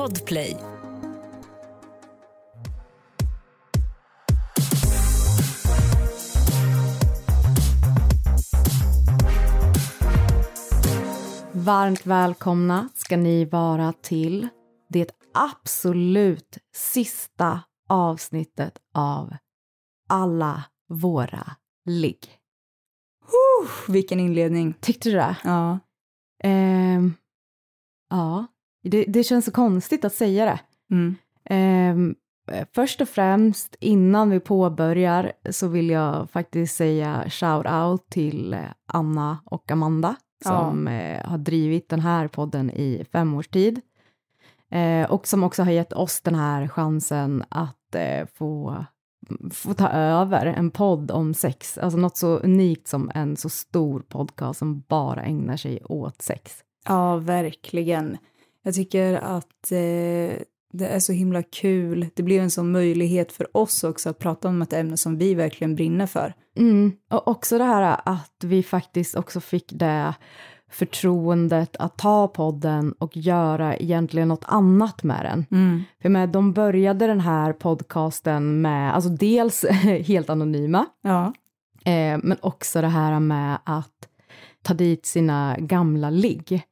Podplay. Varmt välkomna ska ni vara till det absolut sista avsnittet av Alla våra ligg. Uh, vilken inledning. Tyckte du det? Ja. Ehm, ja, det, det känns så konstigt att säga det. Mm. Ehm, först och främst, innan vi påbörjar, så vill jag faktiskt säga shout-out till eh, Anna och Amanda som eh, har drivit den här podden i fem års tid. Och som också har gett oss den här chansen att få, få ta över en podd om sex. Alltså något så unikt som en så stor podcast som bara ägnar sig åt sex. ja, verkligen. Jag tycker att eh, det är så himla kul. Det blir en sån möjlighet för oss också att prata om ett ämne som vi verkligen brinner för. Mm. Och också det här att vi faktiskt också fick det förtroendet att ta podden och göra egentligen något annat med den. För med, de började den här podcasten med, alltså dels helt anonyma, Ja. eh, men också det här med att ta dit sina gamla ligg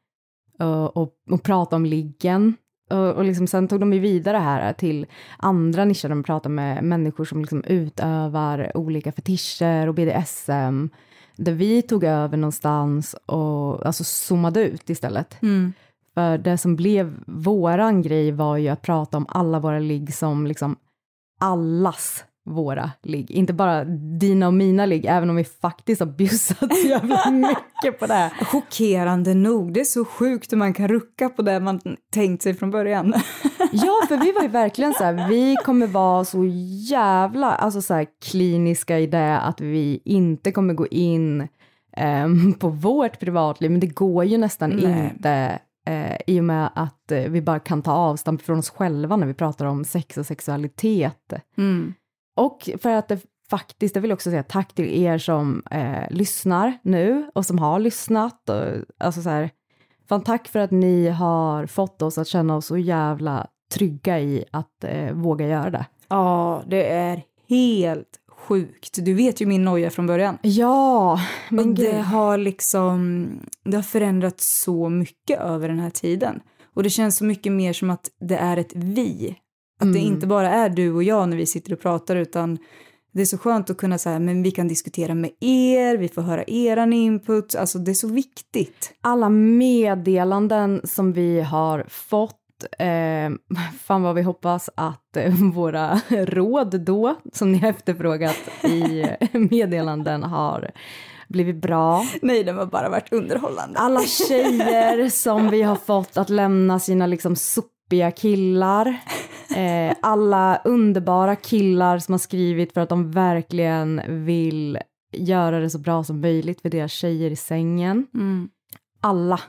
och, och, och prata om liggen. Och, och liksom, sen tog de ju vidare här till andra nischer, de pratar med människor som liksom utövar olika fetischer och BDSM, där vi tog över någonstans och alltså zoomade ut istället. Mm. För det som blev våran grej var ju att prata om alla våra ligg som liksom allas våra ligg. Inte bara dina och mina ligg, även om vi faktiskt har bjussat så jävla mycket på det. Chockerande nog. Det är så sjukt hur man kan rucka på det man tänkt sig från början. Ja, för vi var ju verkligen så här, vi kommer vara så jävla alltså så här, kliniska i det att vi inte kommer gå in ehm, på vårt privatliv, men det går ju nästan Nej. inte eh, i och med att eh, vi bara kan ta avstamp från oss själva när vi pratar om sex och sexualitet. Mm. Och för att det faktiskt, jag vill också säga tack till er som eh, lyssnar nu och som har lyssnat. Och, alltså så här, fan tack för att ni har fått oss att känna oss så jävla trygga i att eh, våga göra det. Ja, det är helt sjukt. Du vet ju min noja från början. Ja, men det gud. har liksom, det har förändrats så mycket över den här tiden. Och det känns så mycket mer som att det är ett vi. Att det Mm. inte bara är du och jag när vi sitter och pratar utan det är så skönt att kunna säga men vi kan diskutera med er, vi får höra eran input, alltså det är så viktigt. alla meddelanden som vi har fått Eh, fan vad vi hoppas att eh, våra råd då, som ni efterfrågat i meddelanden, har blivit bra. Nej, det har bara varit underhållande. alla tjejer som vi har fått att lämna sina liksom sopiga killar. Eh, alla underbara killar som har skrivit för att de verkligen vill göra det så bra som möjligt för deras tjejer i sängen. Mm. Alla.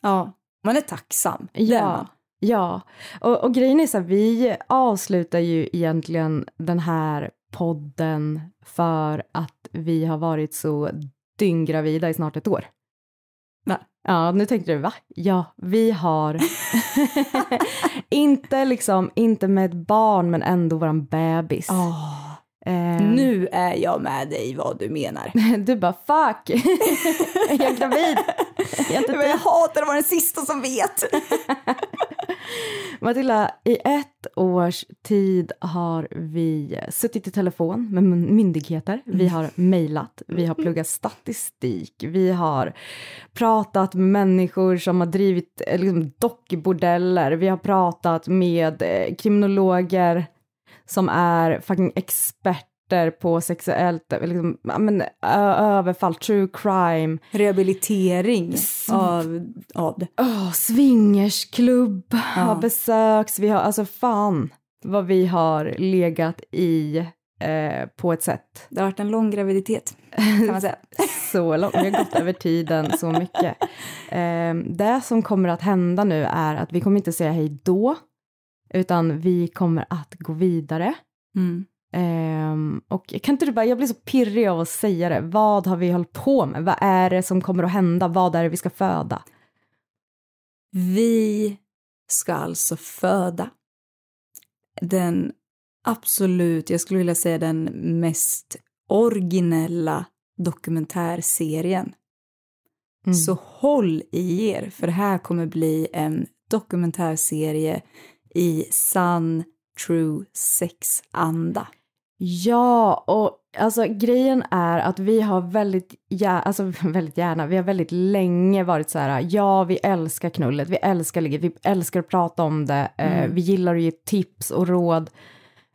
Ja, man är tacksam. Ja. Ja, och, och grejen är så här, vi avslutar ju egentligen den här podden för att vi har varit så dynggravida i snart ett år. Va? Ja, nu tänkte du va? Ja, vi har inte liksom, inte med ett barn men ändå våran bebis. Eh, Nu är jag med dig vad du menar. Du bara fuck, är jag gravid? Jag Men jag hatar att vara den sista som vet. Matilda, i ett års tid har vi suttit i telefon med myndigheter, vi har mejlat, vi har pluggat statistik, vi har pratat med människor som har drivit eh, liksom, dockbordeller, vi har pratat med eh, kriminologer som är fucking experter på sexuellt, liksom, ja, men, överfall, true crime, Rehabilitering av, av det. Oh, swingersklubb har besökts. Vi har, alltså fan vad vi har legat i eh, på ett sätt. Det har varit en lång graviditet, kan man säga. Så långt, vi har gått över tiden så mycket. Eh, det som kommer att hända nu är att vi kommer inte säga hej då, utan vi kommer att gå vidare. Mm. Ehm, och kan inte du bara, jag blir så pirrig av att säga det. Vad har vi hållit på med? Vad är det som kommer att hända? Vad är det vi ska föda? Vi ska alltså föda den absolut, jag skulle vilja säga den mest originella dokumentärserien. Mm. Så håll i er, för det här kommer bli en dokumentärserie i sann true sex-anda. Ja, och alltså grejen är att vi har väldigt, ja, alltså väldigt gärna, vi har väldigt länge varit så här, ja vi älskar knullet, vi älskar ligget, vi älskar att prata om det, eh, mm. eh, vi gillar att ge tips och råd.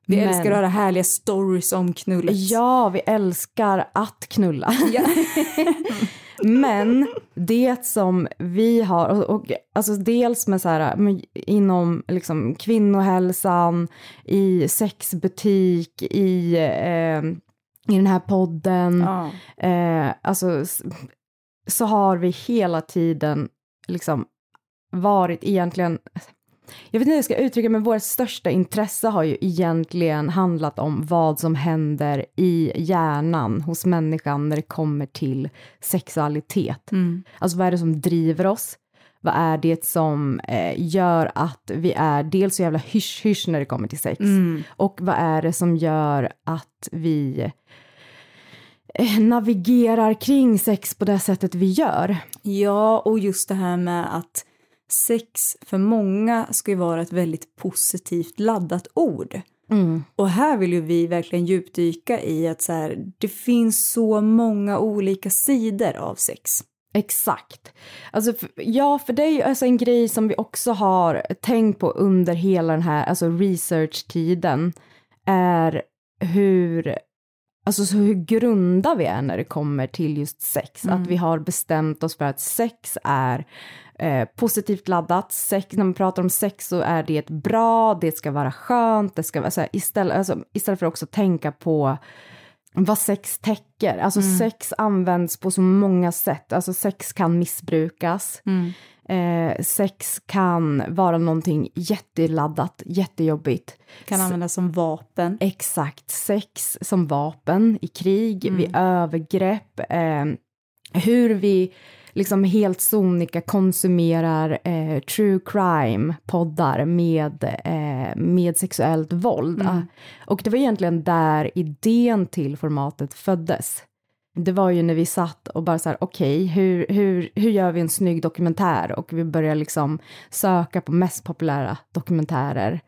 Vi men... älskar att höra härliga stories om knullet. Ja, vi älskar att knulla. Ja. men det som vi har, och, och alltså dels med så här, inom liksom kvinnohälsan, i sexbutik, i, eh, i den här podden, ja. eh, alltså så har vi hela tiden liksom varit egentligen jag vet inte hur jag ska uttrycka men vårt största intresse har ju egentligen handlat om vad som händer i hjärnan hos människan när det kommer till sexualitet. Mm. Alltså vad är det som driver oss? Vad är det som eh, gör att vi är dels så jävla hysch-hysch när det kommer till sex? Mm. Och vad är det som gör att vi eh, navigerar kring sex på det sättet vi gör? Ja, och just det här med att sex för många ska ju vara ett väldigt positivt laddat ord. Mm. Och här vill ju vi verkligen djupdyka i att så här, det finns så många olika sidor av sex. Exakt. Alltså, ja, för det är ju alltså en grej som vi också har tänkt på under hela den här alltså research-tiden är hur, alltså så hur grunda vi är när det kommer till just sex. Mm. Att vi har bestämt oss för att sex är eh, positivt laddat. Sex, när man pratar om sex så är det bra, det ska vara skönt, det ska vara så här, istället, alltså, istället för också tänka på vad sex täcker. Alltså mm. sex används på så många sätt. Alltså sex kan missbrukas. Mm. Eh, sex kan vara någonting jätteladdat, jättejobbigt. Kan användas som vapen. Exakt. Sex som vapen i krig, mm. vid övergrepp. Eh, hur vi liksom helt sonika konsumerar eh, true crime-poddar med, eh, med sexuellt våld. Mm. Och det var egentligen där idén till formatet föddes. Det var ju när vi satt och bara så här, okej, okay, hur, hur, hur gör vi en snygg dokumentär? Och vi började liksom söka på mest populära dokumentärer.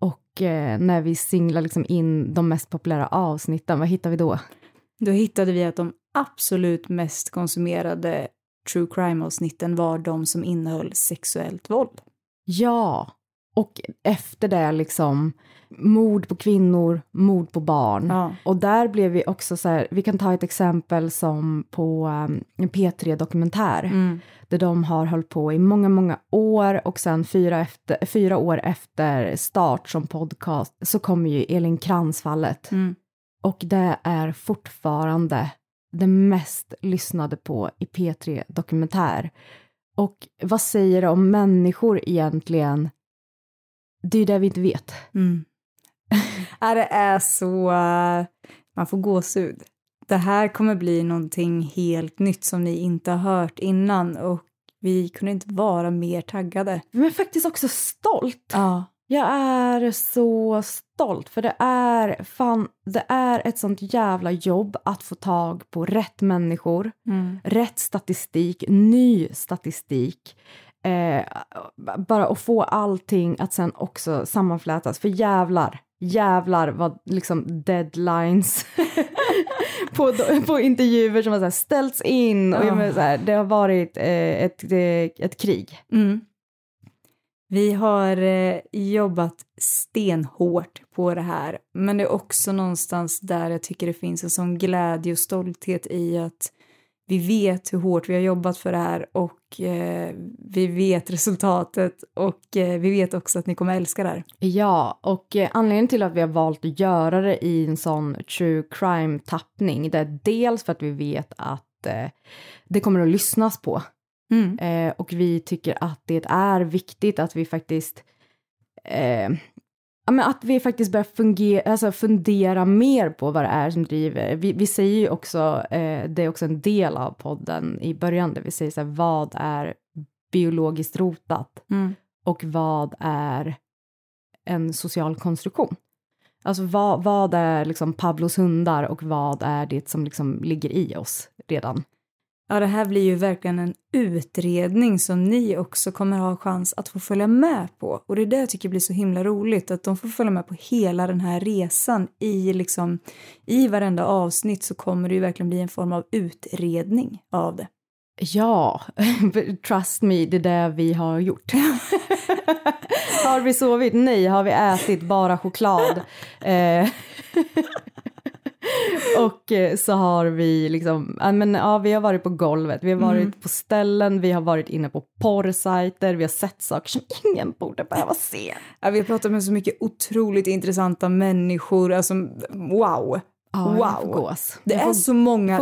Och eh, när vi singlar liksom in de mest populära avsnitten, vad hittade vi då? Då hittade vi att de absolut mest konsumerade true crime-avsnitten var de som innehöll sexuellt våld. Ja, och efter det liksom mord på kvinnor, mord på barn. Ja. Och där blev vi också så här, vi kan ta ett exempel som på um, en P3 Dokumentär, mm. där de har hållit på i många, många år och sen fyra, efter, fyra år efter start som podcast så kommer ju Elin Krantz-fallet. Mm. Och det är fortfarande det mest lyssnade på i P3 Dokumentär. Och vad säger det om människor egentligen? Det är det vi inte vet. Mm. ja, det är så... Uh, man får gåshud. Det här kommer bli någonting helt nytt som ni inte har hört innan och vi kunde inte vara mer taggade. Men faktiskt också stolt. Ja. Jag är så stolt för det är fan, det är ett sånt jävla jobb att få tag på rätt människor, mm. rätt statistik, ny statistik. Eh, bara att få allting att sen också sammanflätas, för jävlar, jävlar vad liksom deadlines på, på intervjuer som har ställts in och oh. så här, det har varit eh, ett, ett, ett krig. Mm. Vi har eh, jobbat stenhårt på det här, men det är också någonstans där jag tycker det finns en sån glädje och stolthet i att vi vet hur hårt vi har jobbat för det här och eh, vi vet resultatet och eh, vi vet också att ni kommer älska det här. Ja, och eh, anledningen till att vi har valt att göra det i en sån true crime-tappning, det är dels för att vi vet att eh, det kommer att lyssnas på. Mm. Eh, och vi tycker att det är viktigt att vi faktiskt eh, ja, men att vi faktiskt börjar fungera, alltså fundera mer på vad det är som driver. Vi, vi säger ju också, eh, det är också en del av podden i början, där vi säger så här, vad är biologiskt rotat? Mm. och vad är en social konstruktion? Alltså vad, vad är liksom Pablos hundar och vad är det som liksom ligger i oss redan? Ja, det här blir ju verkligen en utredning som ni också kommer ha chans att få följa med på. Och det är det jag tycker blir så himla roligt, att de får följa med på hela den här resan i liksom, i varenda avsnitt så kommer det ju verkligen bli en form av utredning av det. Ja, trust me, det är det vi har gjort. har vi sovit? Nej. Har vi ätit bara choklad? Eh, och eh, så har vi liksom, men, ja, vi har varit på golvet, vi har varit mm. på ställen, vi har varit inne på porrsajter, vi har sett saker som ingen borde behöva se. Ja, vi har pratat med så mycket otroligt intressanta människor, alltså wow. Ja, wow. Gås. Det är så många,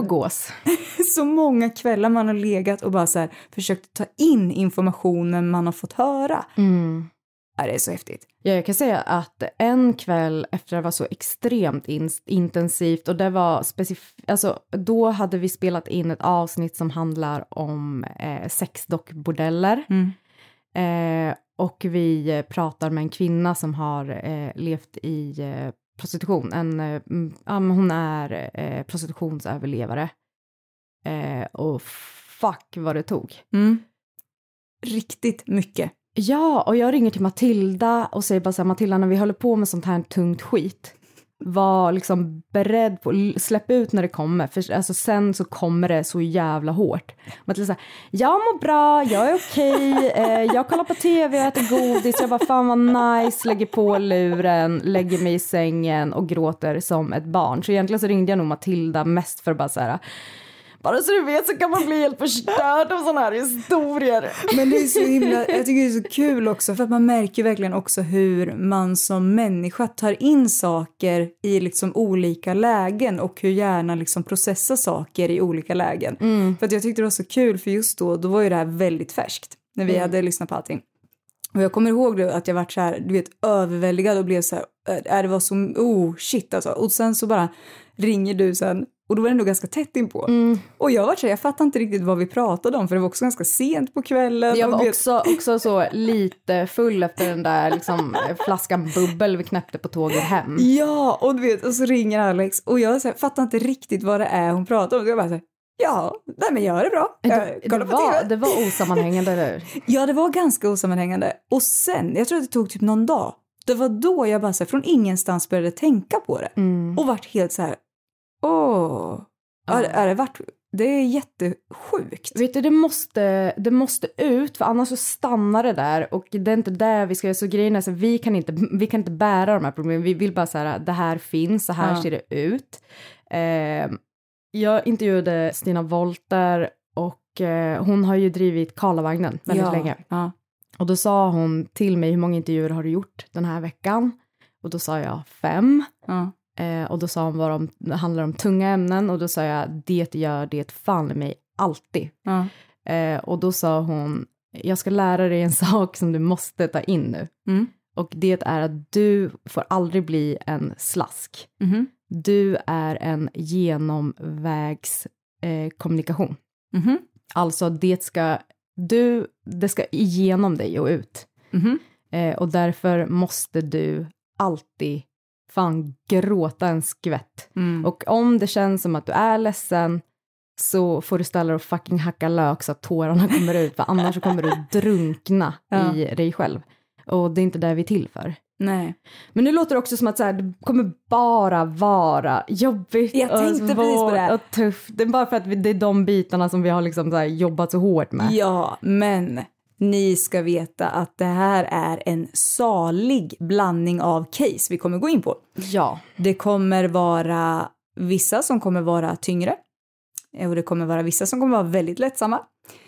så många kvällar man har legat och bara så här, försökt ta in informationen man har fått höra. Mm. Ja, det är så häftigt. Ja, jag kan säga att en kväll efter det var så extremt in intensivt och det var specifikt, alltså då hade vi spelat in ett avsnitt som handlar om eh, sexdockbordeller. Mm. Eh, och vi pratar med en kvinna som har eh, levt i eh, prostitution. En, eh, ja, men hon är eh, prostitutionsöverlevare. Eh, och fuck vad det tog. Mm. Riktigt mycket. Ja, och jag ringer till Matilda och säger bara så här, Matilda när vi håller på med sånt här tungt skit, var liksom beredd på, släpp ut när det kommer, för alltså sen så kommer det så jävla hårt. Matilda säger, jag mår bra, jag är okej, okay, eh, jag kollar på tv, jag äter godis, jag bara fan vad nice, lägger på luren, lägger mig i sängen och gråter som ett barn. Så egentligen så ringde jag nog Matilda mest för att bara så här, bara så du vet så kan man bli helt förstörd av sådana här historier. Men det är så himla, jag tycker det är så kul också för att man märker verkligen också hur man som människa tar in saker i liksom olika lägen och hur hjärnan liksom processar saker i olika lägen. Mm. För att jag tyckte det var så kul för just då, då var ju det här väldigt färskt när vi mm. hade lyssnat på allting. Och jag kommer ihåg då att jag vart så här, du vet, överväldigad och blev så här, äh, det var så, oh shit alltså. Och sen så bara ringer du sen och då var det ändå ganska tätt inpå. Mm. Och jag var så jag fattade inte riktigt vad vi pratade om för det var också ganska sent på kvällen. Jag var också, också så lite full efter den där liksom, flaskan bubbel vi knäppte på tåget hem. Ja, och du vet, och så ringer Alex och jag så här, fattar inte riktigt vad det är hon pratar om. Så jag bara så här, ja, nej men gör det bra. Jag det, det, var, det var osammanhängande, eller hur? Ja, det var ganska osammanhängande. Och sen, jag tror att det tog typ någon dag, det var då jag bara så här, från ingenstans började tänka på det. Mm. Och vart helt så här, åh, ja. är, är det vart, det är jättesjukt. Vet du, det måste, det måste ut, för annars så stannar det där och det är inte där vi ska göra. Så grejen är så vi kan inte, vi kan inte bära de här problemen. Vi vill bara säga det här finns, så här ja. ser det ut. Eh, jag intervjuade Stina Wolter och eh, hon har ju drivit Karlavagnen väldigt ja. länge. Ja. Och då sa hon till mig, hur många intervjuer har du gjort den här veckan? Och då sa jag fem. Eh, och då sa hon vad de handlar om tunga ämnen och då sa jag det gör det fan i mig alltid. Ja. Eh, och då sa hon jag ska lära dig en sak som du måste ta in nu. Mm. Och det är att du får aldrig bli en slask. Mm. Du är en genomvägskommunikation. Eh, mm. Alltså det ska, du, det ska igenom dig och ut. Mm-hmm. Eh, och därför måste du alltid fan gråta en skvätt. Mm. Och om det känns som att du är ledsen så får du ställa dig och fucking hacka lök så att tårarna kommer ut, för annars kommer du drunkna ja. i dig själv. Och det är inte det vi är till för. Nej. Men nu låter det också som att så här, det kommer bara vara jobbigt Jag tänkte och det. och tufft. Det är bara för att det är de bitarna som vi har liksom så jobbat så hårt med. Ja, men ni ska veta att det här är en salig blandning av case vi kommer gå in på. Ja. Det kommer vara vissa som kommer vara tyngre och det kommer vara vissa som kommer vara väldigt lättsamma.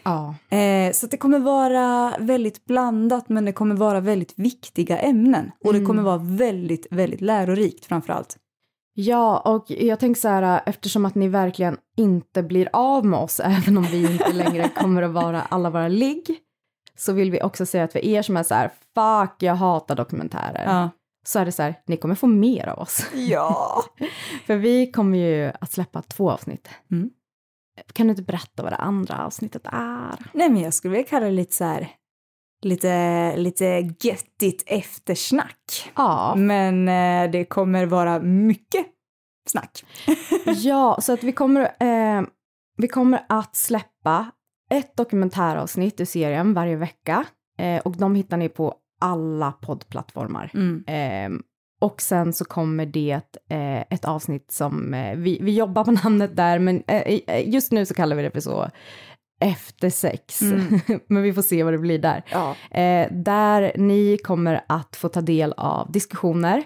Ja. Eh, så det kommer vara väldigt blandat men det kommer vara väldigt viktiga ämnen och det mm. kommer vara väldigt, väldigt lärorikt framför allt. Ja, och jag tänker så här, eftersom att ni verkligen inte blir av med oss, även om vi inte längre kommer att vara alla våra ligg, så vill vi också säga att för er som är så här, fuck, jag hatar dokumentärer, ja. så är det så här, ni kommer få mer av oss. Ja! för vi kommer ju att släppa två avsnitt. Mm. Kan du inte berätta vad det andra avsnittet är? Nej, men jag skulle vilja kalla det lite så här lite, lite göttigt eftersnack. Ja. Men eh, det kommer vara mycket snack. ja, så att vi kommer, eh, vi kommer att släppa ett dokumentäravsnitt ur serien varje vecka. Eh, och de hittar ni på alla poddplattformar. Mm. Eh, och sen så kommer det eh, ett avsnitt som, eh, vi, vi jobbar på namnet där, men eh, just nu så kallar vi det för så, efter sex. Mm. men vi får se vad det blir där. Ja. Eh, där ni kommer att få ta del av diskussioner,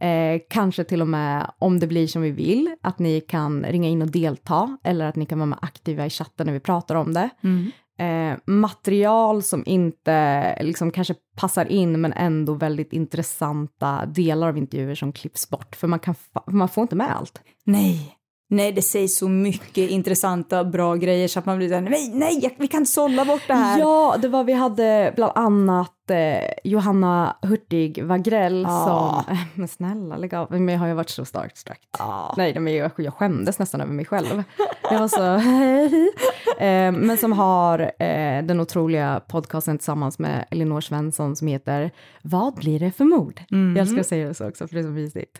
eh, kanske till och med om det blir som vi vill, att ni kan ringa in och delta, eller att ni kan vara med aktiva i chatten när vi pratar om det. Mm. Eh, material som inte liksom kanske passar in men ändå väldigt intressanta delar av intervjuer som klipps bort för man, kan man får inte med allt. Nej. Nej, det sägs så mycket intressanta, bra grejer så att man blir såhär, nej, nej, vi kan sålla bort det här. Ja, det var vi hade bland annat eh, Johanna Hurtig Wagrell Ja. som, men snälla lägg av, men jag har ju varit så starstruck. Ja. Nej, men jag, jag skämdes nästan över mig själv. Jag var så, hej. Eh, men som har eh, den otroliga podcasten tillsammans med Elinor Svensson som heter Vad blir det för mord? Mhm. Jag älskar att säga det så också, för det är så mysigt.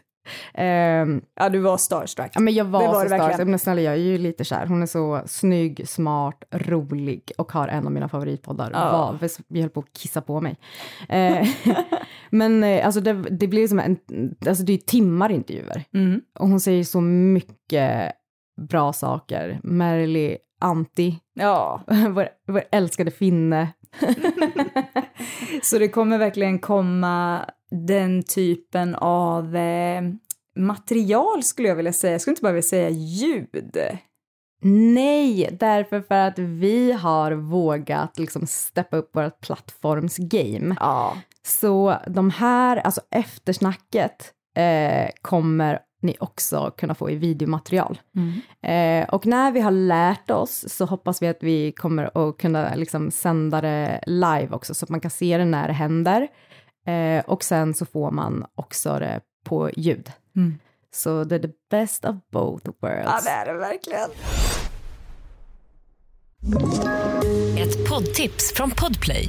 Ehm, Ja, du var starstruck. Ja, men jag var Det var så verkligen. men snälla jag är ju lite kär. Hon är så snygg, smart, rolig och har en av mina favoritpoddar. Ja. Var, jag höll på att kissa på mig. Eh, men alltså det, det blir som en, alltså det är timmar intervjuer. Mm. Och hon säger så mycket bra saker. Merly Anti, Ja, vår, vår älskade finne. så det kommer verkligen komma den typen av eh, material skulle jag vilja säga. Jag skulle inte bara vilja säga ljud. Nej, därför för att vi har vågat liksom steppa upp vårt plattformsgame. Ja. Så de här, alltså eftersnacket eh, kommer ni också kunna få i videomaterial. Eh, och när vi har lärt oss så hoppas vi att vi kommer att kunna liksom sända det live också så att man kan se det när det händer. Eh, och sen så får man också det på ljud. Mm. Så det är the best of both worlds. Ja, det är det verkligen. Ett poddtips från Podplay.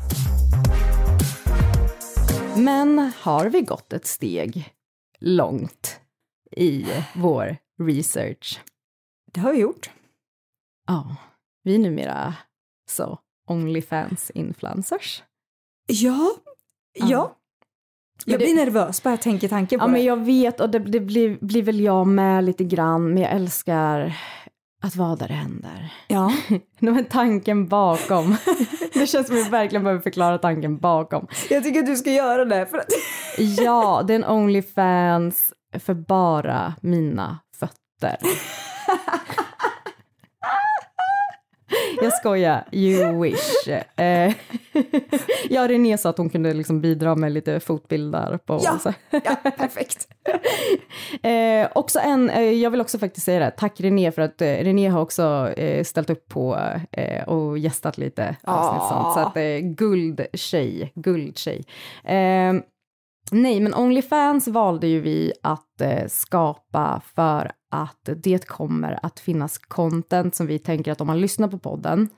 Men har vi gått ett steg långt i vår research? Det har vi gjort. Ja, vi är numera så Onlyfans-influencers. Ja. Ja. Ja. Jag det- blir nervös bara jag tänker tanken på Ja, det. men jag vet och det, det blir, blir väl jag med lite grann, men jag älskar att vara där det händer. Ja. Men tanken bakom. det känns som att vi verkligen behöver förklara tanken bakom. Jag tycker att du ska göra det för att... Ja, det är en Onlyfans för bara mina fötter. Jag skojar, you wish. Eh, ja, René sa att hon kunde liksom bidra med lite fotbilder på. Ja. Ja, perfekt. Eh, också en, eh, jag vill också faktiskt säga det, tack René för att eh, René har också eh, ställt upp på eh, och gästat lite avsnitt sånt. Så att eh, guldtjej, guldtjej. Eh, nej, men Onlyfans valde ju vi att skapa för att det kommer att finnas content som vi tänker att om man lyssnar på podden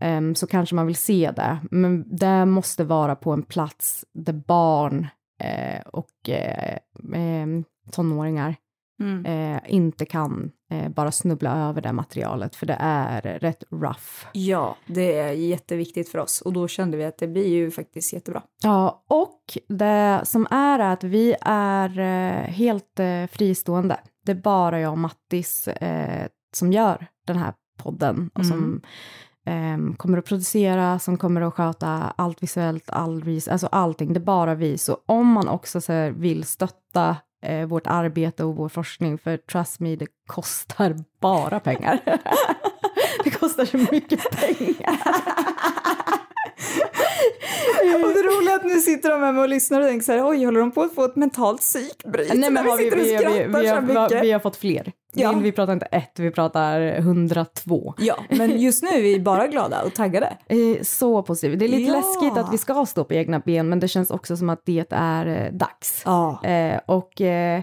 ehm, så kanske man vill se det. Men det måste vara på en plats där barn eh, och eh, ehm, tonåringar Mm. eh, inte kan eh, bara snubbla över det materialet för det är rätt rough. Ja, det är jätteviktigt för oss och då kände vi att det blir ju faktiskt jättebra. Ja, och det som är att vi är eh, helt eh, fristående. Det är bara jag och Mattis eh, som gör den här podden och som ehm, kommer att producera, som kommer att sköta allt visuellt, all res- alltså allting. Det är bara vi. Så om man också så vill stötta eh, vårt arbete och vår forskning, för trust me, det kostar bara pengar. det kostar så mycket pengar. och det roliga är att nu sitter de hemma och lyssnar och tänker så här, oj, håller de på att få ett mentalt psykbryt? Nej, men har vi, vi, vi, vi, har, vi, har, mycket. vi har fått fler. Ja. Vi, pratar inte ett, vi pratar 102. Ja, men just nu är vi bara glada och taggade. Eh, Så positivt. Det är lite Ja. läskigt att vi ska stå på egna ben, men det känns också som att det är eh, dags. Ja. Eh, och eh,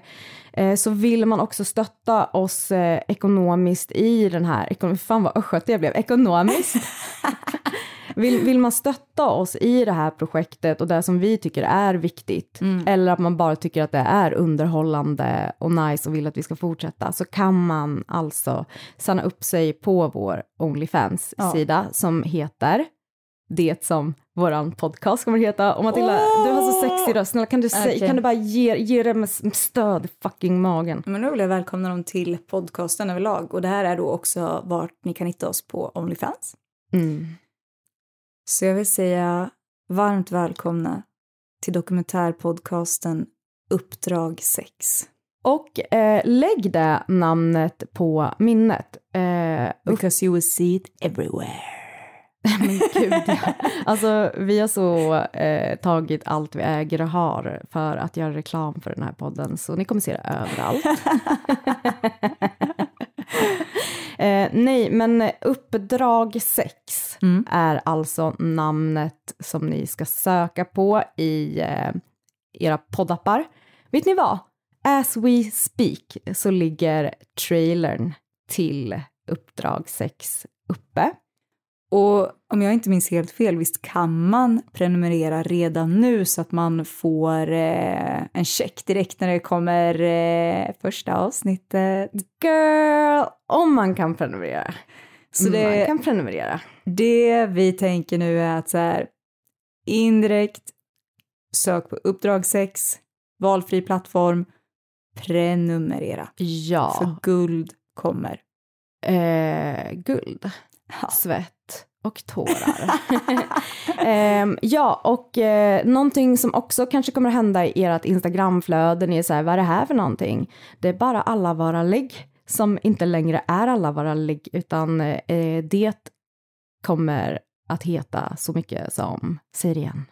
så vill man också stötta oss eh, ekonomiskt i den här, fan vad östgöte jag blev, ekonomiskt. vill, vill man stötta oss i det här projektet och det som vi tycker är viktigt, eller att man bara tycker att det är underhållande och nice och vill att vi ska fortsätta, så kan man alltså signa upp sig på vår Onlyfans-sida som heter det som våran podcast kommer att heta. Och Matilda, Åh! du har så sexig röst. Snälla, kan du, säga, Okej. kan du bara ge, ge dem stöd i fucking magen? Men då vill jag välkomna dem till podcasten överlag och det här är då också vart ni kan hitta oss på Onlyfans. Mm. Så jag vill säga varmt välkomna till dokumentärpodcasten Uppdrag 6. Och eh, lägg det namnet på minnet. Eh, Because you will see it everywhere. men gud, ja. Alltså, vi har så eh, tagit allt vi äger och har för att göra reklam för den här podden, så ni kommer se det överallt. eh, nej, men Uppdrag 6 Mm. är alltså namnet som ni ska söka på i eh, era poddappar. Vet ni vad? As we speak så ligger trailern till Uppdrag 6 uppe. Och om jag inte minns helt fel, visst kan man prenumerera redan nu så att man får eh, en check direkt när det kommer eh, första avsnittet? Girl, om man kan prenumerera. Så det, Man kan prenumerera. det vi tänker nu är att så här, indirekt, sök på uppdrag 6, valfri plattform, prenumerera. Ja. För guld kommer. Eh, guld, Ja. svett och tårar. Ehm, ja, och eh, någonting som också kanske kommer att hända i ert Instagramflöde, ni är så här, vad är det här för någonting? Det är bara alla våra lägg som inte längre är alla våra lägg, utan eh, det kommer att heta så mycket som, säg igen,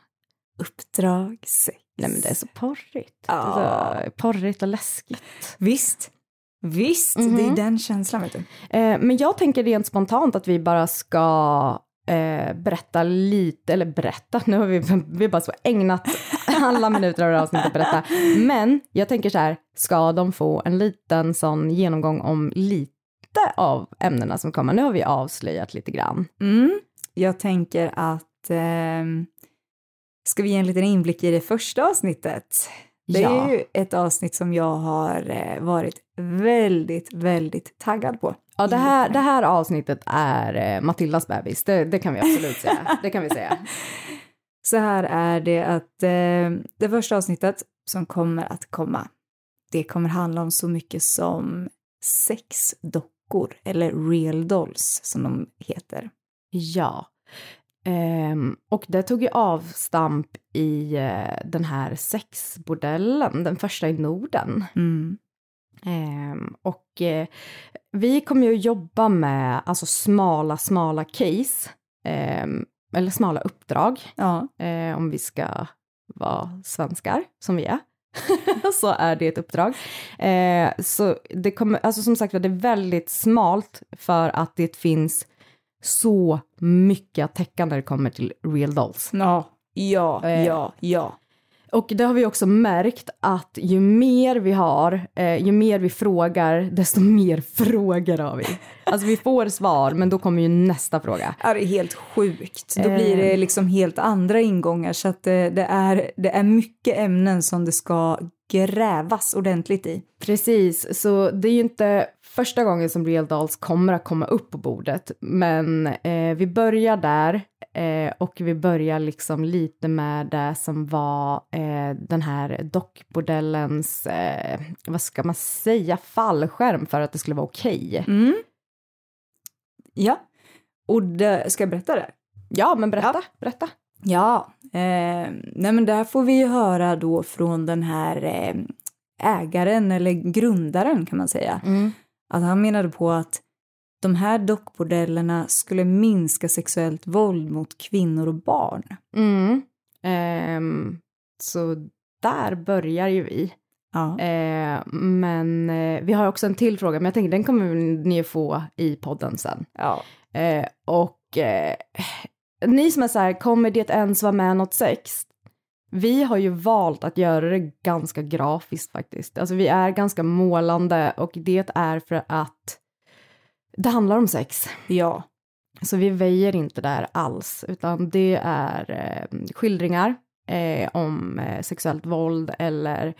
Uppdrag 6. nej men det är så porrigt. Ja. Så porrigt och läskigt. Visst, visst, Mhm. det är den känslan vet du. Eh, men jag tänker rent spontant att vi bara ska eh, berätta lite, eller berätta, nu har vi, vi bara så ägnat alla minuter av det här avsnittet att berätta. Men jag tänker så här, ska de få en liten sån genomgång om lite av ämnena som kommer? Nu har vi avslöjat lite grann. Mm. Jag tänker att ehm, ska vi ge en liten inblick i det första avsnittet? Det Ja. är ju ett avsnitt som jag har eh, varit väldigt, väldigt taggad på. Ja, det här, det här avsnittet är eh, Matildas bebis, det, det kan vi absolut säga. Det kan vi säga. Så här är det att eh, det första avsnittet som kommer att komma, det kommer handla om så mycket som sexdockor, eller real dolls som de heter. Ja. Ehm, och det tog ju avstamp i eh, den här sexbordellen, den första i Norden. Mm. Ehm, och eh, vi kommer ju att jobba med alltså smala, smala case, ehm, eller smala uppdrag, Ja. eh, om vi ska vara svenskar, som vi är. så är det ett uppdrag. Så det kommer, alltså som sagt det är väldigt smalt för att det finns så mycket att täcka när det kommer till real dolls. Ja, ja, Eh. ja, ja. Och det har vi också märkt att ju mer vi har, eh, ju mer vi frågar, desto mer frågor har vi. Alltså vi får svar, men då kommer ju nästa fråga. Ja, det är helt sjukt. Då blir det liksom helt andra ingångar så att det, det, är, det är mycket ämnen som det ska grävas ordentligt i. Precis, så det är ju inte första gången som Real Dolls kommer att komma upp på bordet, men eh, vi börjar där eh, och vi börjar liksom lite med det som var eh, den här dockbordellens, eh, vad ska man säga, fallskärm för att det skulle vara okej. Mm. Ja, och det, ska jag berätta det? Ja, men berätta, berätta. Ja, eh, nej men där får vi ju höra då från den här eh, ägaren eller grundaren kan man säga. Att han menade på att de här dockbordellerna skulle minska sexuellt våld mot kvinnor och barn. Mm. Ehm, så där börjar ju vi. Ja. Eh, men eh, vi har också en till fråga, men jag tänker den kommer ni få i podden sen. ja. Eh, och eh, ni som är så här, kommer det ens vara med något sex? Vi har ju valt att göra det ganska grafiskt faktiskt. Alltså vi är ganska målande och det är för att det handlar om sex. Ja. Så vi väjer inte där alls, utan det är eh, skildringar eh, om eh, sexuellt våld eller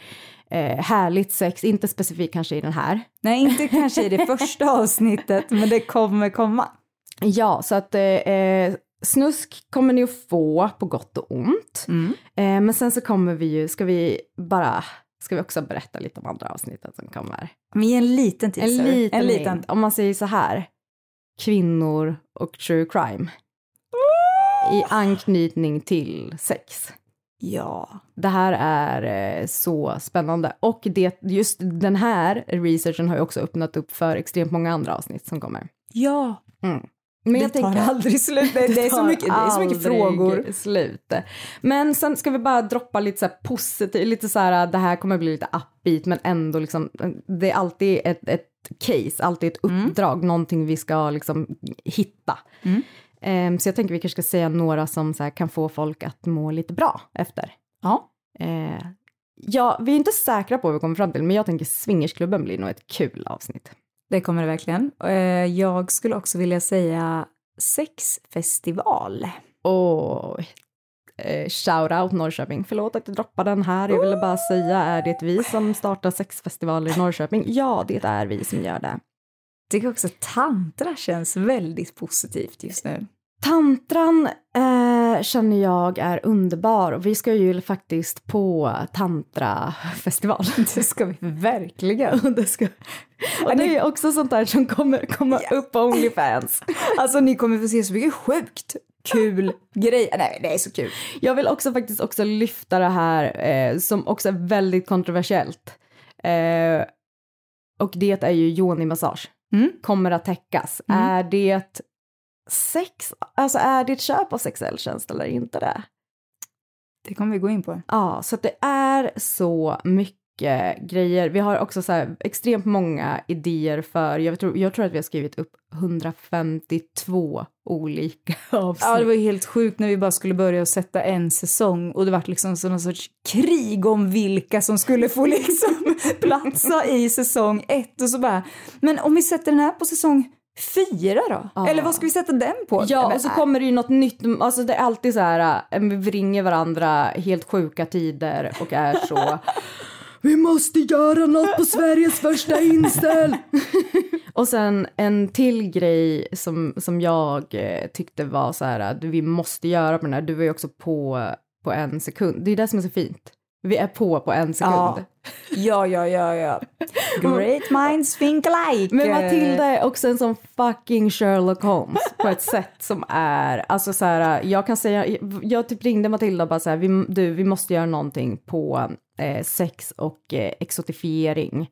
eh, härligt sex, inte specifikt kanske i den här. Nej, inte kanske i det första avsnittet, men det kommer komma. Ja, så att eh, snusk kommer ni att få på gott och ont. Mm. Eh, men sen så kommer vi ju, ska vi bara, ska vi också berätta lite om andra avsnittet som kommer? Men ge en liten En teaser. liten, en liten. om man säger så här, kvinnor och true crime. I anknytning till sex. Ja. Det här är eh, så spännande. Och det, just den här researchen har ju också öppnat upp för extremt många andra avsnitt som kommer. Ja. Mm. Men det jag tar tänker, aldrig slut. Det, det, är så mycket, det är så mycket frågor. Slut. Men sen ska vi bara droppa lite så här positivt, lite så här, det här kommer bli lite upbeat men ändå liksom, det är alltid ett, ett case, alltid ett uppdrag, någonting vi ska liksom hitta. Mm. Ehm, så jag tänker vi kanske ska säga några som så här, kan få folk att må lite bra efter. Ja. Eh, ja, vi är inte säkra på vad vi kommer fram till, men jag tänker swingersklubben blir nog ett kul avsnitt. Det kommer det verkligen. Eh, Jag skulle också vilja säga sexfestival. Och eh, shout out Norrköping. Förlåt att jag droppar den här. Jag ville bara säga, är det vi som startar sexfestival i Norrköping? Ja, det är vi som gör det. Jag tycker också tantra känns väldigt positivt just nu. Tantran eh, känner jag är underbar och vi ska ju faktiskt på tantrafestival. Det ska vi verkligen. Och det, ska, och det är också sånt där som kommer komma upp på Onlyfans. Alltså ni kommer få se så mycket sjukt kul grejer. Nej, det är så kul. Jag vill också faktiskt också lyfta det här eh, som också är väldigt kontroversiellt. Eh, och det är ju yoni-massage. Mm. Kommer att täckas. Mm. Är det sex, alltså är det ett köp av sexuell tjänst eller inte det? Det kommer vi gå in på. Ja, så att det är så mycket grejer. Vi har också så här extremt många idéer för, jag tror, jag tror att vi har skrivit upp 152 olika avsnitt. Ja, det var ju helt sjukt när vi bara skulle börja och sätta en säsong och det var liksom så någon sorts krig om vilka som skulle få liksom platsa i säsong ett och så bara, men om vi sätter den här på säsong fyra då? Ja. Eller vad ska vi sätta den på? Ja, Men, och så äh, kommer det ju något nytt. Alltså det är alltid så här, äh, vi ringer varandra helt sjuka tider och är så. Vi måste göra något på Sveriges första inställ. och sen en till grej som, som jag eh, tyckte var så här, att vi måste göra på den här. Du var ju också på på en sekund. Det är det som är så fint. Vi är på på en sekund. Ja. Ja, ja, ja, ja. Great minds think alike. Men Matilda är också en sån fucking Sherlock Holmes på ett sätt som är, alltså så här, jag kan säga, jag typ ringde Matilda och bara så här, vi, du, vi måste göra någonting på eh, sex och eh, exotifiering.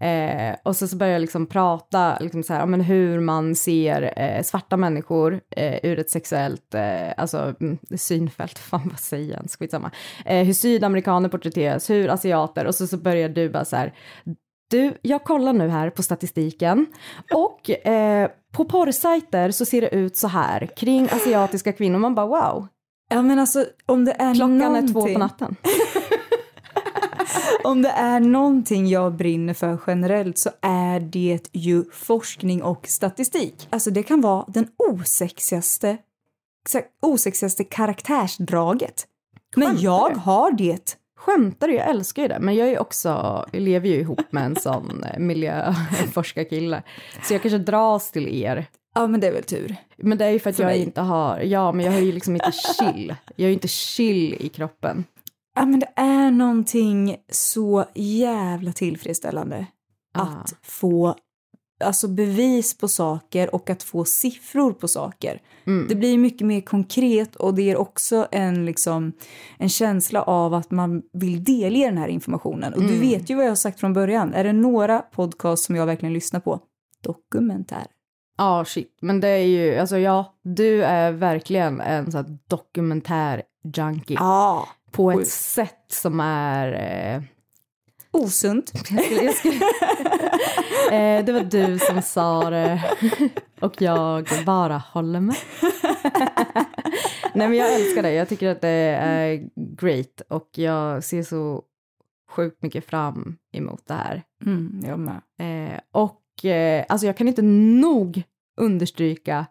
Eh, och så, så började jag liksom prata, liksom så här, ja, men hur man ser eh, svarta människor eh, ur ett sexuellt, eh, alltså mm, synfält, fan vad säger jag ens, skitsamma. Eh, hur sydamerikaner porträtteras, hur asiater, och så, så började du bara så här, du, jag kollar nu här på statistiken och eh, på porrsajter så ser det ut så här kring asiatiska kvinnor. Man bara wow, Ja, men alltså om det är klockan någonting, är två på natten. Om det är någonting jag brinner för generellt så är det ju forskning och statistik. Alltså det kan vara den osexigaste, osexigaste karaktärsdraget. Men jag har det. Skämtar du? Jag älskar ju det. Men jag är också, jag lever ju ihop med en sån eh, miljöforskarkille. Så jag kanske dras till er. Ja, men det är väl tur. Men det är ju för att För jag mig. inte har, ja men jag har ju liksom inte chill. Jag har ju inte chill i kroppen. Ja, men det är någonting så jävla tillfredsställande Ah. att få alltså bevis på saker och att få siffror på saker. Mm. Det blir mycket mer konkret och det ger också en, liksom, en känsla av att man vill delge den här informationen. Och du Mm. vet ju vad jag har sagt från början. Är det några podcast som jag verkligen lyssnar på? Dokumentär. Ja, shit. Men det är ju, alltså ja, du är verkligen en sån här dokumentär junkie. Ja. på ett sätt som är... Eh, Osunt. jag skulle, jag skulle, eh, det var du som sa det och jag bara håller med. Nej men jag älskar det, jag tycker att det är great och jag ser så sjukt mycket fram emot det här. Mm, jag med. Eh, och eh, alltså jag kan inte nog understryka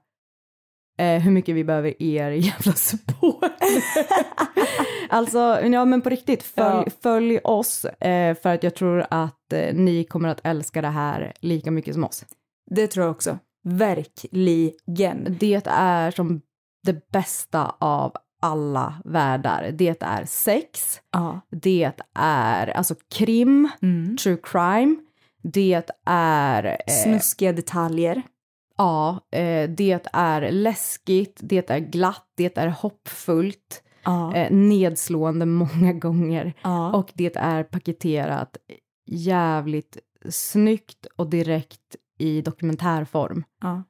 eh, hur mycket vi behöver er jävla support. alltså, ja men på riktigt, följ, Ja. följ oss eh, för att jag tror att eh, ni kommer att älska det här lika mycket som oss. Det tror jag också. Verkligen. Det är som det bästa av alla världar. Det är sex, Ja. det är alltså krim, Mm. true crime, det är eh, Snuskiga detaljer. Ja, eh, det är läskigt, det är glatt, det är hoppfullt, Ja. eh, nedslående många gånger ja. och det är paketerat jävligt snyggt och direkt i dokumentärform. ja.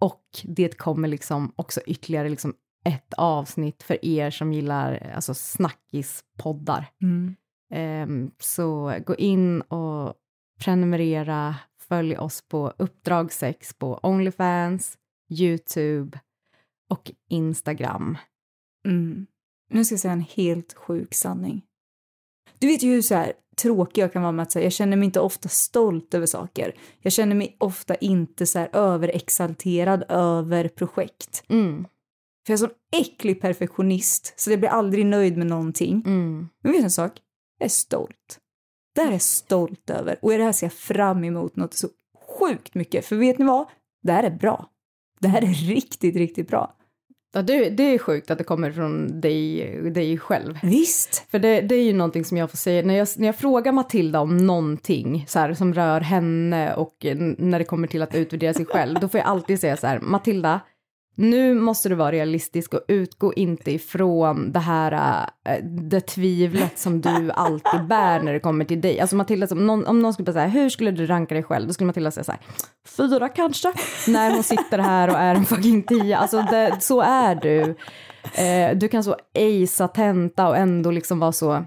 Och det kommer liksom också ytterligare liksom ett avsnitt för er som gillar alltså snackispoddar. Mm. Ehm, så gå in och prenumerera, följ oss på Uppdrag 6 på Onlyfans, Youtube och Instagram. Mm. Nu ska jag säga en helt sjuk sanning. Du vet ju hur så här tråkig jag kan vara med att säga, jag känner mig inte ofta stolt över saker. Jag känner mig ofta inte så här överexalterad över projekt. Mm, För jag är sån äcklig perfektionist så jag blir aldrig nöjd med någonting. mm, Men vet du en sak? Jag är stolt. Det här är jag stolt över och i det här ser jag fram emot något så sjukt mycket. För vet ni vad? Det här är bra. Det här är riktigt, riktigt bra. Ja, det, det är sjukt att det kommer från dig, dig själv. Visst! För det, det är ju någonting som jag får säga, när jag, när jag frågar Matilda om någonting så här, som rör henne och när det kommer till att utvärdera sig själv, då får jag alltid säga så här, Matilda, nu måste du vara realistisk och utgå inte ifrån det här, äh, det tvivlet som du alltid bär när det kommer till dig. Alltså Matilda, om någon, om någon skulle säga, hur skulle du ranka dig själv? Då skulle Matilda säga så här, fyra kanske, när hon sitter här och är en fucking tia. Alltså det, så är du. Eh, du kan så acea tenta och ändå liksom vara så,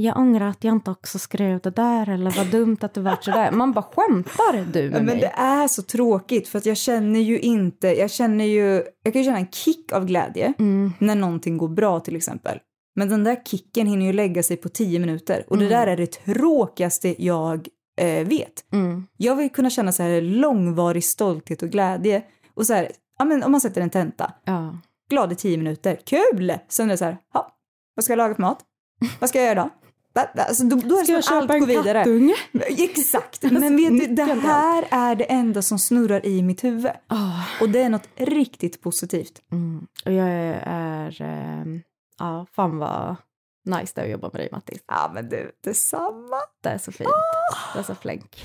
jag ångrar att jag inte också skrev det där eller vad dumt att det vart sådär. Man bara skämtar du med Men mig? det är så tråkigt för att jag känner ju inte, jag känner ju, jag kan ju känna en kick av glädje Mm. när någonting går bra till exempel. Men den där kicken hinner ju lägga sig på tio minuter och Mm. det där är det tråkigaste jag eh, vet. Mm. Jag vill kunna känna så här långvarig stolthet och glädje och så här, ja men om man sätter en tenta, Ja. glad i tio minuter, kul! Sen är det så här, ja, vad ska jag laga för mat? Vad ska jag göra då? Alltså, då, då är Ska det jag som allt går en vidare. kattunge? Exakt, men vet du, det här är det enda som snurrar i mitt huvud. Ah. Och det är något riktigt positivt. Mm. Och jag är, ehm, ja, fan vad nice det är att jobba med dig Mattis. Ja men du, detsamma. Det är så fint. Det är så flänk.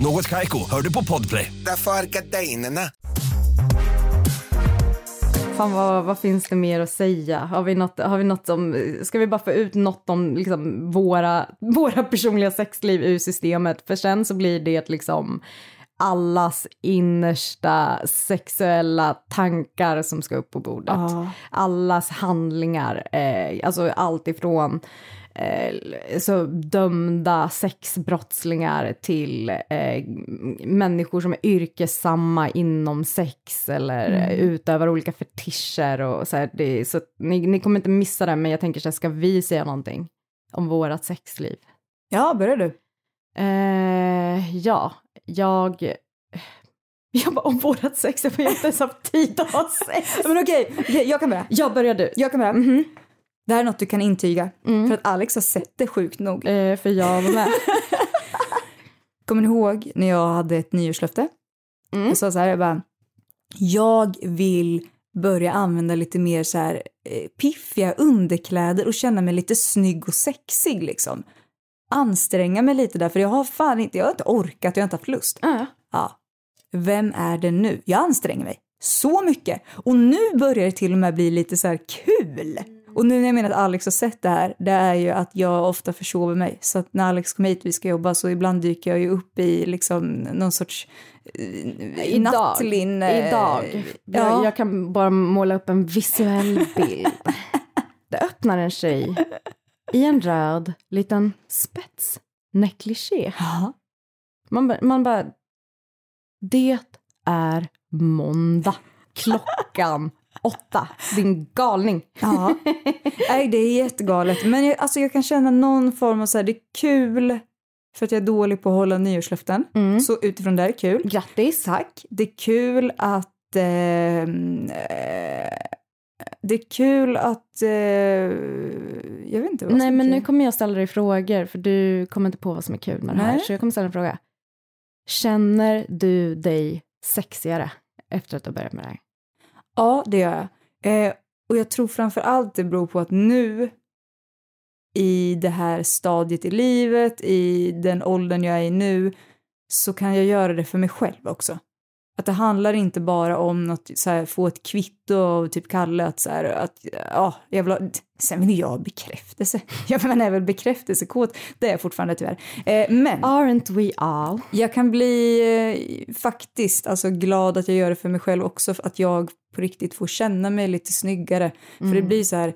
Något Kaiko, hör du på Podplay. Därför är gardinerna. Fan vad, vad finns det mer att säga? Har vi något, har vi något om, ska vi bara få ut något om liksom våra, våra personliga sexliv ur systemet? För sen så blir det liksom allas innersta sexuella tankar som ska upp på bordet. Ja. Allas handlingar, eh, alltså allt ifrån eh, så dömda sexbrottslingar till eh, människor som är yrkessamma inom sex eller Mm. utövar olika fetischer och så här. Det, så ni, ni kommer inte missa det, men jag tänker så här, ska vi säga någonting om vårat sexliv? Ja, börjar du. Eh, ja, jag... Jag bara, om vårat sex, jag har inte ens haft tid att ha sex. Men okej, okej, jag kan börja. Jag börjar du. Jag kan börja. Mhm. Det här är något du kan intyga. Mm. För att Alex har sett det sjukt nog. Eh, för jag var med. Kommer ni ihåg när jag hade ett nyårslöfte? Mm. Jag sa så här, jag bara, Jag vill börja använda lite mer så här eh, piffiga underkläder och känna mig lite snygg och sexig liksom. Anstränga mig lite där för jag har fan inte, jag har inte orkat, jag har inte haft lust. Ja. Ja. Vem är det nu? Jag anstränger mig så mycket och nu börjar det till och med bli lite så här kul. Och nu när jag menar att Alex har sett det här, det är ju att jag ofta försover mig. Så att när Alex kommer hit och vi ska jobba så ibland dyker jag ju upp i liksom någon sorts eh, Idag. nattlinne. Idag. Ja. Jag, jag kan bara måla upp en visuell bild. Det öppnar en tjej i en röd liten spets negligé. Man, man bara... Det är måndag. Klockan åtta. Din galning. Ja, nej det är jättegalet. Men jag, alltså jag kan känna någon form av så här, det är kul för att jag är dålig på att hålla nyårslöften. Mm. Så utifrån det är kul. Grattis. Tack. Det är kul att... ehm, eh, det är kul att... Eh, jag vet inte vad Nej, men kul. nu kommer jag ställa dig frågor, för du kommer inte på vad som är kul med det här. Nej. Så jag kommer ställa en fråga. Känner du dig sexigare efter att du har börjat med det här? Ja, det gör jag. Eh, och jag tror framför allt det beror på att nu i det här stadiet i livet, i den åldern jag är i nu, så kan jag göra det för mig själv också. Att det handlar inte bara om något, så här, få ett kvitto av typ Kalle att så här, att ja, jag vill ha, sen vill jag ha bekräftelse. Jag menar, är väl bekräftelsekåt, det är jag fortfarande tyvärr. Eh, men Aren't we all? jag kan bli eh, faktiskt alltså, glad att jag gör det för mig själv också, att jag på riktigt får känna mig lite snyggare. För det blir så här,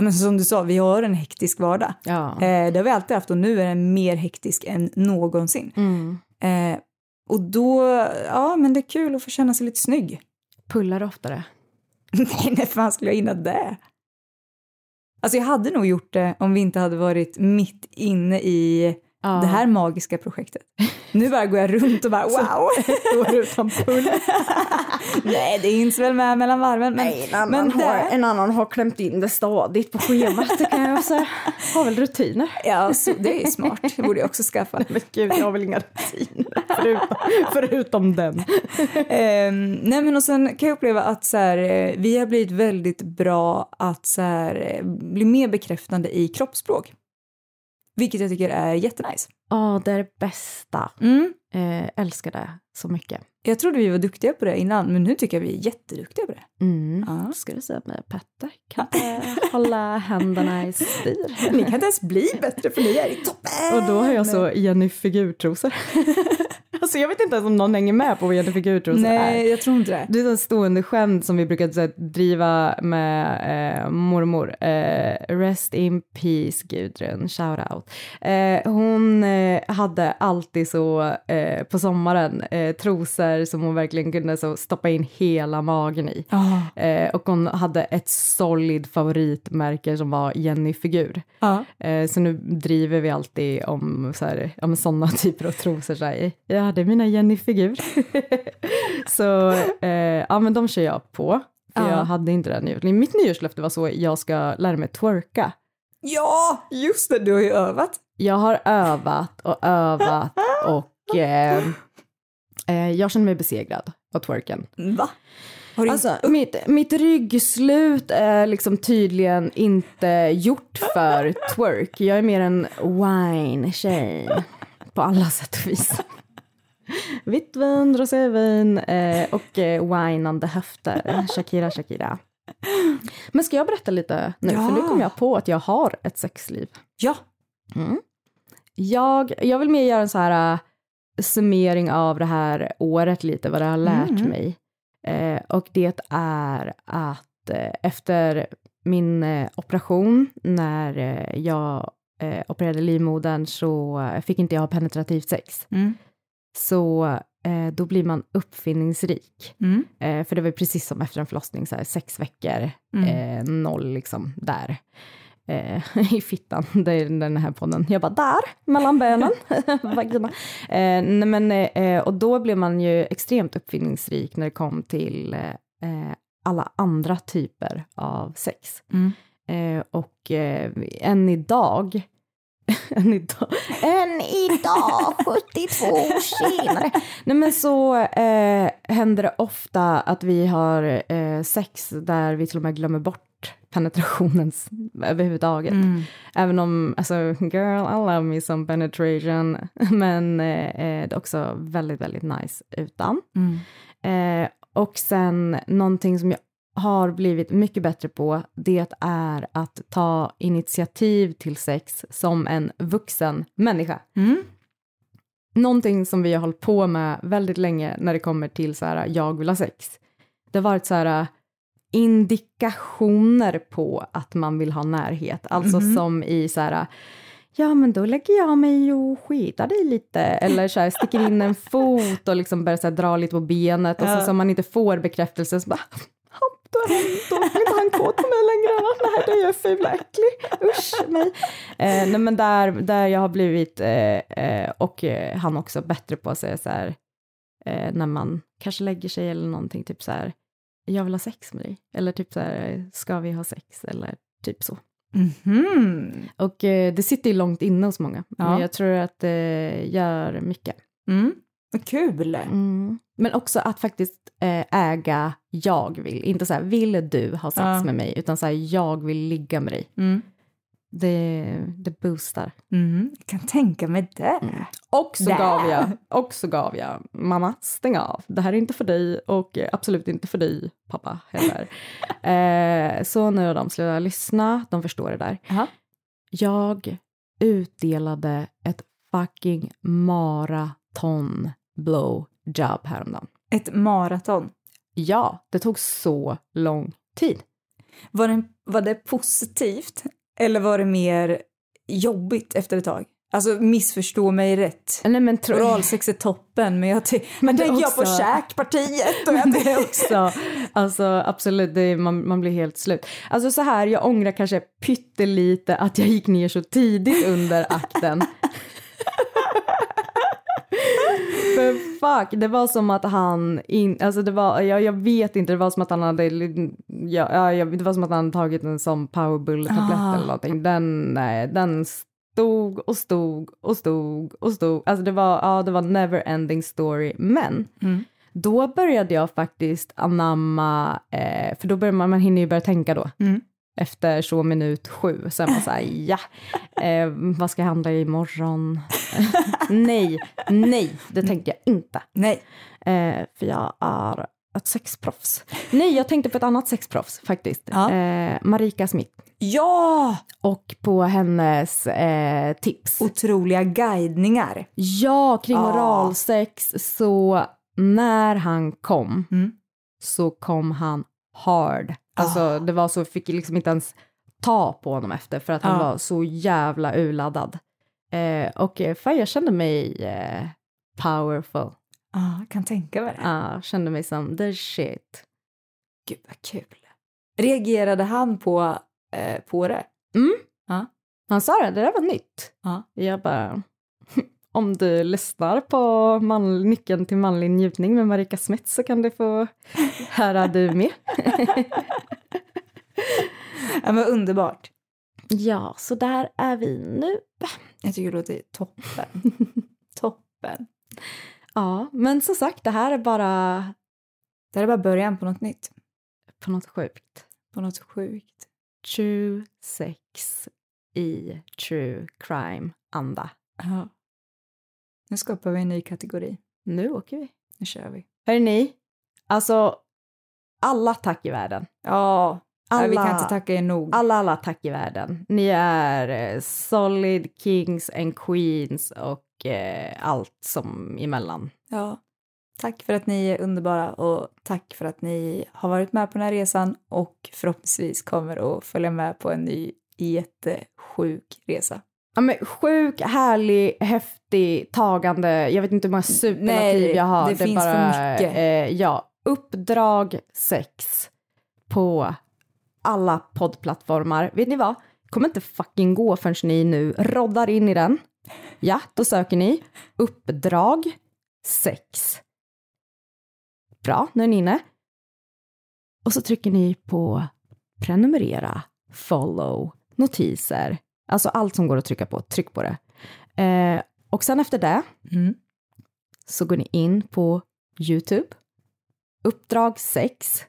men som du sa, vi har en hektisk vardag. Ja. Eh, det har vi alltid haft och nu är den mer hektisk än någonsin. Mm. Eh, och då, ja men det är kul att få känna sig lite snygg. Pullar du oftare? Nej, när fan skulle jag hinna det? Alltså jag hade nog gjort det om vi inte hade varit mitt inne i Ja. det här magiska projektet. Nu bara går jag runt och bara wow! År utan pull. Nej, det hinns väl med mellan varven. Men, Nej, en, men annan har, det, en annan har klämt in det stadigt på schemat, det kan jag säga. Har väl rutiner. ja, så det är smart. Det borde jag också skaffa. Men gud, jag har väl inga rutiner förutom, förutom den. Ehm, nej men och sen kan jag uppleva att så här, eh, vi har blivit väldigt bra att så här, eh, bli mer bekräftande i kroppsspråk. Vilket jag tycker är jättenice. Ja, det är det bästa. Mm. Eh, älskar det så mycket. Jag trodde vi var duktiga på det innan, men nu tycker jag vi är jätteduktiga på det. Mm. Ja. Ska du säga med Petter? Kan hålla händerna i styr. Ni kan inte ens bli bättre för ni är i toppen! Och då har jag så Jenny figurtrosor. alltså jag vet inte ens om någon hänger med på vad Jenny figurtrosor är. Nej, jag tror inte det. Det är en stående skämt som vi brukade här, driva med eh, mormor. Eh, rest in peace Gudrun, shout out. Eh, hon eh, hade alltid så eh, på sommaren eh, trosor som hon verkligen kunde så stoppa in hela magen i. Eh, och hon hade ett solid favoritmärke som var Jenny-figur. Eh, så nu driver vi alltid om sådana typer av trosor. Så här, ja, det är mina Jenny-figur. så eh, ja, men de kör jag på. För Ja. jag hade inte den nyårslöftet. Mitt nyårslöfte var så, jag ska lära mig twerka. ja, just det, du har ju övat. Jag har övat och övat och eh, eh, jag känner mig besegrad av twerken. Va? Har Alltså, mitt, mitt ryggslut är liksom tydligen inte gjort för twerk. Jag är mer en wine-tjej på alla sätt och vis. Vitt vin, rosévin eh, och eh, höfter. Shakira, Shakira. Men ska jag berätta lite nu? För nu Ja. kom jag på att jag har ett sexliv. Ja. Jag, jag vill mer göra en så här äh, summering av det här året lite, vad det har lärt Mm. mig. Eh, och det är att eh, efter min eh, operation, när eh, jag eh, opererade livmodern så eh, fick inte jag ha penetrativt sex. Mm. Så eh, då blir man uppfinningsrik. Mm. Eh, för det var precis som efter en förlossning, så här, sex veckor, Mm. eh, noll liksom där. Eh, I fittan, det är den här podden. Jag bara där, mellan benen. Vagina. eh, nej, men, eh, och då blev man ju extremt uppfinningsrik när det kom till alla andra typer av sex. Mm. Eh, och eh, än idag än idag. Än idag, 72 år senare. Nej men så eh, händer det ofta att vi har eh, sex där vi till och med glömmer bort penetrationen överhuvudtaget. Mm. Även om, alltså, girl, I love me some penetration. Men eh, det är också väldigt, väldigt nice utan. Mm. Eh, och sen någonting som jag har blivit mycket bättre på, det är att ta initiativ till sex som en vuxen människa. Mm. Någonting som vi har hållit på med väldigt länge när det kommer till så här, jag vill ha sex. Det har varit så här indikationer på att man vill ha närhet, alltså mm. som i så här ja men då lägger jag mig och skidar dig lite eller så här, sticker in en fot och liksom börjar så här, dra lite på benet och så, så man inte får bekräftelse så bara då, då vill inte han kåt på mig längre. Nej, det är jag ful och äcklig. Usch mig. Eh, nej, men där, där jag har blivit, eh, eh, och eh, han också, bättre på att säga så här, eh, när man kanske lägger sig eller någonting, typ så här, jag vill ha sex med dig. Eller typ så här, ska vi ha sex? Eller typ så. Mm -hmm. Och eh, det sitter ju långt inne hos många, ja. men jag tror att det gör mycket. Mm. Kul! Mm. Men också att faktiskt eh, äga jag vill, inte så här vill du ha sex ja. med mig, utan så här jag vill ligga med dig. Mm. Det, det boostar. Mm. Jag kan tänka mig det. Mm. Och, så gav jag, och så gav jag, mamma stäng av, det här är inte för dig och absolut inte för dig pappa heller. eh, så nu har de slutat lyssna, de förstår det där. Aha. Jag utdelade ett fucking maraton blowjob häromdagen. Ett maraton? Ja, det tog så lång tid. Var det, var det positivt eller var det mer jobbigt efter ett tag? Alltså missförstå mig rätt. Nej, men tro... Oralsex är toppen men jag men tänker också... jag på käkpartiet. Och jag det är också, alltså absolut, det man, man blir helt slut. Alltså så här, jag ångrar kanske pyttelite att jag gick ner så tidigt under akten. För fuck, det var som att han, in, alltså det var, jag, jag vet inte, det var som att han hade, ja, ja, det var som att han tagit en sån powerbull-tablett ah. eller någonting. Den, nej, den stod och stod och stod och stod. Alltså det var, ja, det var never ending story. Men mm. då började jag faktiskt anamma, eh, för då börjar man, man hinner ju börja tänka då. Mm efter så minut sju. Sen var så här, ja, eh, vad ska jag handla imorgon? nej, nej, det tänker jag inte. Nej. Eh, för jag är ett sexproffs. Nej, jag tänkte på ett annat sexproffs faktiskt. Ja. Eh, Marika Smith. Ja! Och på hennes eh, tips. Otroliga guidningar. Ja, kring ja. oralsex. Så när han kom mm. så kom han hard Alltså det var så, fick liksom inte ens ta på honom efter för att han var så jävla urladdad. Eh, och eh, fan jag kände mig eh, powerful. Ja, ah, kan tänka mig det. Ja, kände mig som the shit. Gud vad kul. Reagerade han på, eh, på det? Mm. Ja. Han sa det, det där var nytt. Ja. Jag bara, om du lyssnar på man, nyckeln till manlig njutning med Marika Smith så kan du få höra du med. ja men underbart. Ja, så där är vi nu. Jag tycker det låter toppen. toppen. Ja, men som sagt, det här är bara... Det här är bara början på något nytt. På något sjukt. På något sjukt. True sex i true crime-anda. Ja. Nu skapar vi en ny kategori. Nu åker vi. Nu kör vi. Hörni, alltså alla tack i världen. Ja, alla, vi kan inte tacka er nog. Alla, alla tack i världen. Ni är eh, solid kings and queens och eh, allt som emellan. Ja, tack för att ni är underbara och tack för att ni har varit med på den här resan och förhoppningsvis kommer att följa med på en ny jättesjuk resa. Ja, men sjuk, härlig, häftig, tagande. Jag vet inte hur många superlativ jag har. Det, det finns bara, för mycket. Eh, ja, uppdrag sex på alla poddplattformar. Vet ni vad? kommer inte fucking gå förrän ni nu roddar in i den. Ja, då söker ni uppdrag sex. Bra, nu är ni inne. Och så trycker ni på prenumerera, follow, notiser Alltså allt som går att trycka på, tryck på det. Eh, och sen efter det Mm. så går ni in på YouTube, uppdrag 6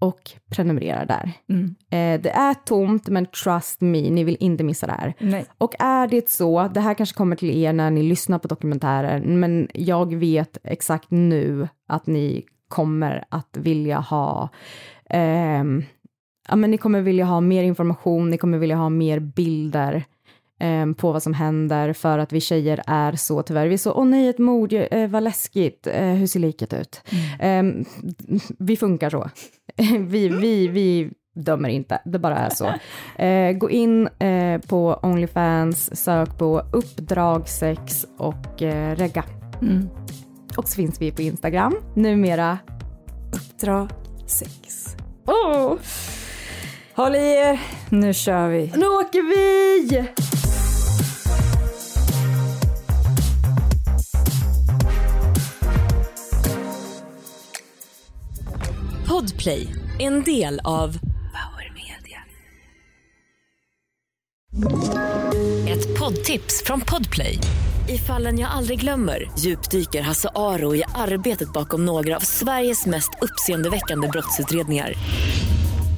och prenumererar där. Mm. Eh, det är tomt, men trust me, ni vill inte missa det här. Nej. Och är det så, det här kanske kommer till er när ni lyssnar på dokumentären, men jag vet exakt nu att ni kommer att vilja ha ehm, ja, men ni kommer vilja ha mer information, ni kommer vilja ha mer bilder ehm, på vad som händer för att vi tjejer är så tyvärr. Vi är så, åh nej, ett mord, eh, vad läskigt, eh, hur ser liket ut? Ehm, vi funkar så. vi, vi, vi dömer inte, det bara är så. Eh, gå in eh, på Onlyfans, sök på uppdrag sex och eh, regga. Mm. Och så finns vi på Instagram, numera. Uppdrag sex. Oh, Håll i er, nu kör vi. nu åker vi! Podplay, en del av Power Media. Ett poddtips från Podplay. I fallen jag aldrig glömmer djupdyker Hasse Aro i arbetet bakom några av Sveriges mest uppseendeväckande brottsutredningar.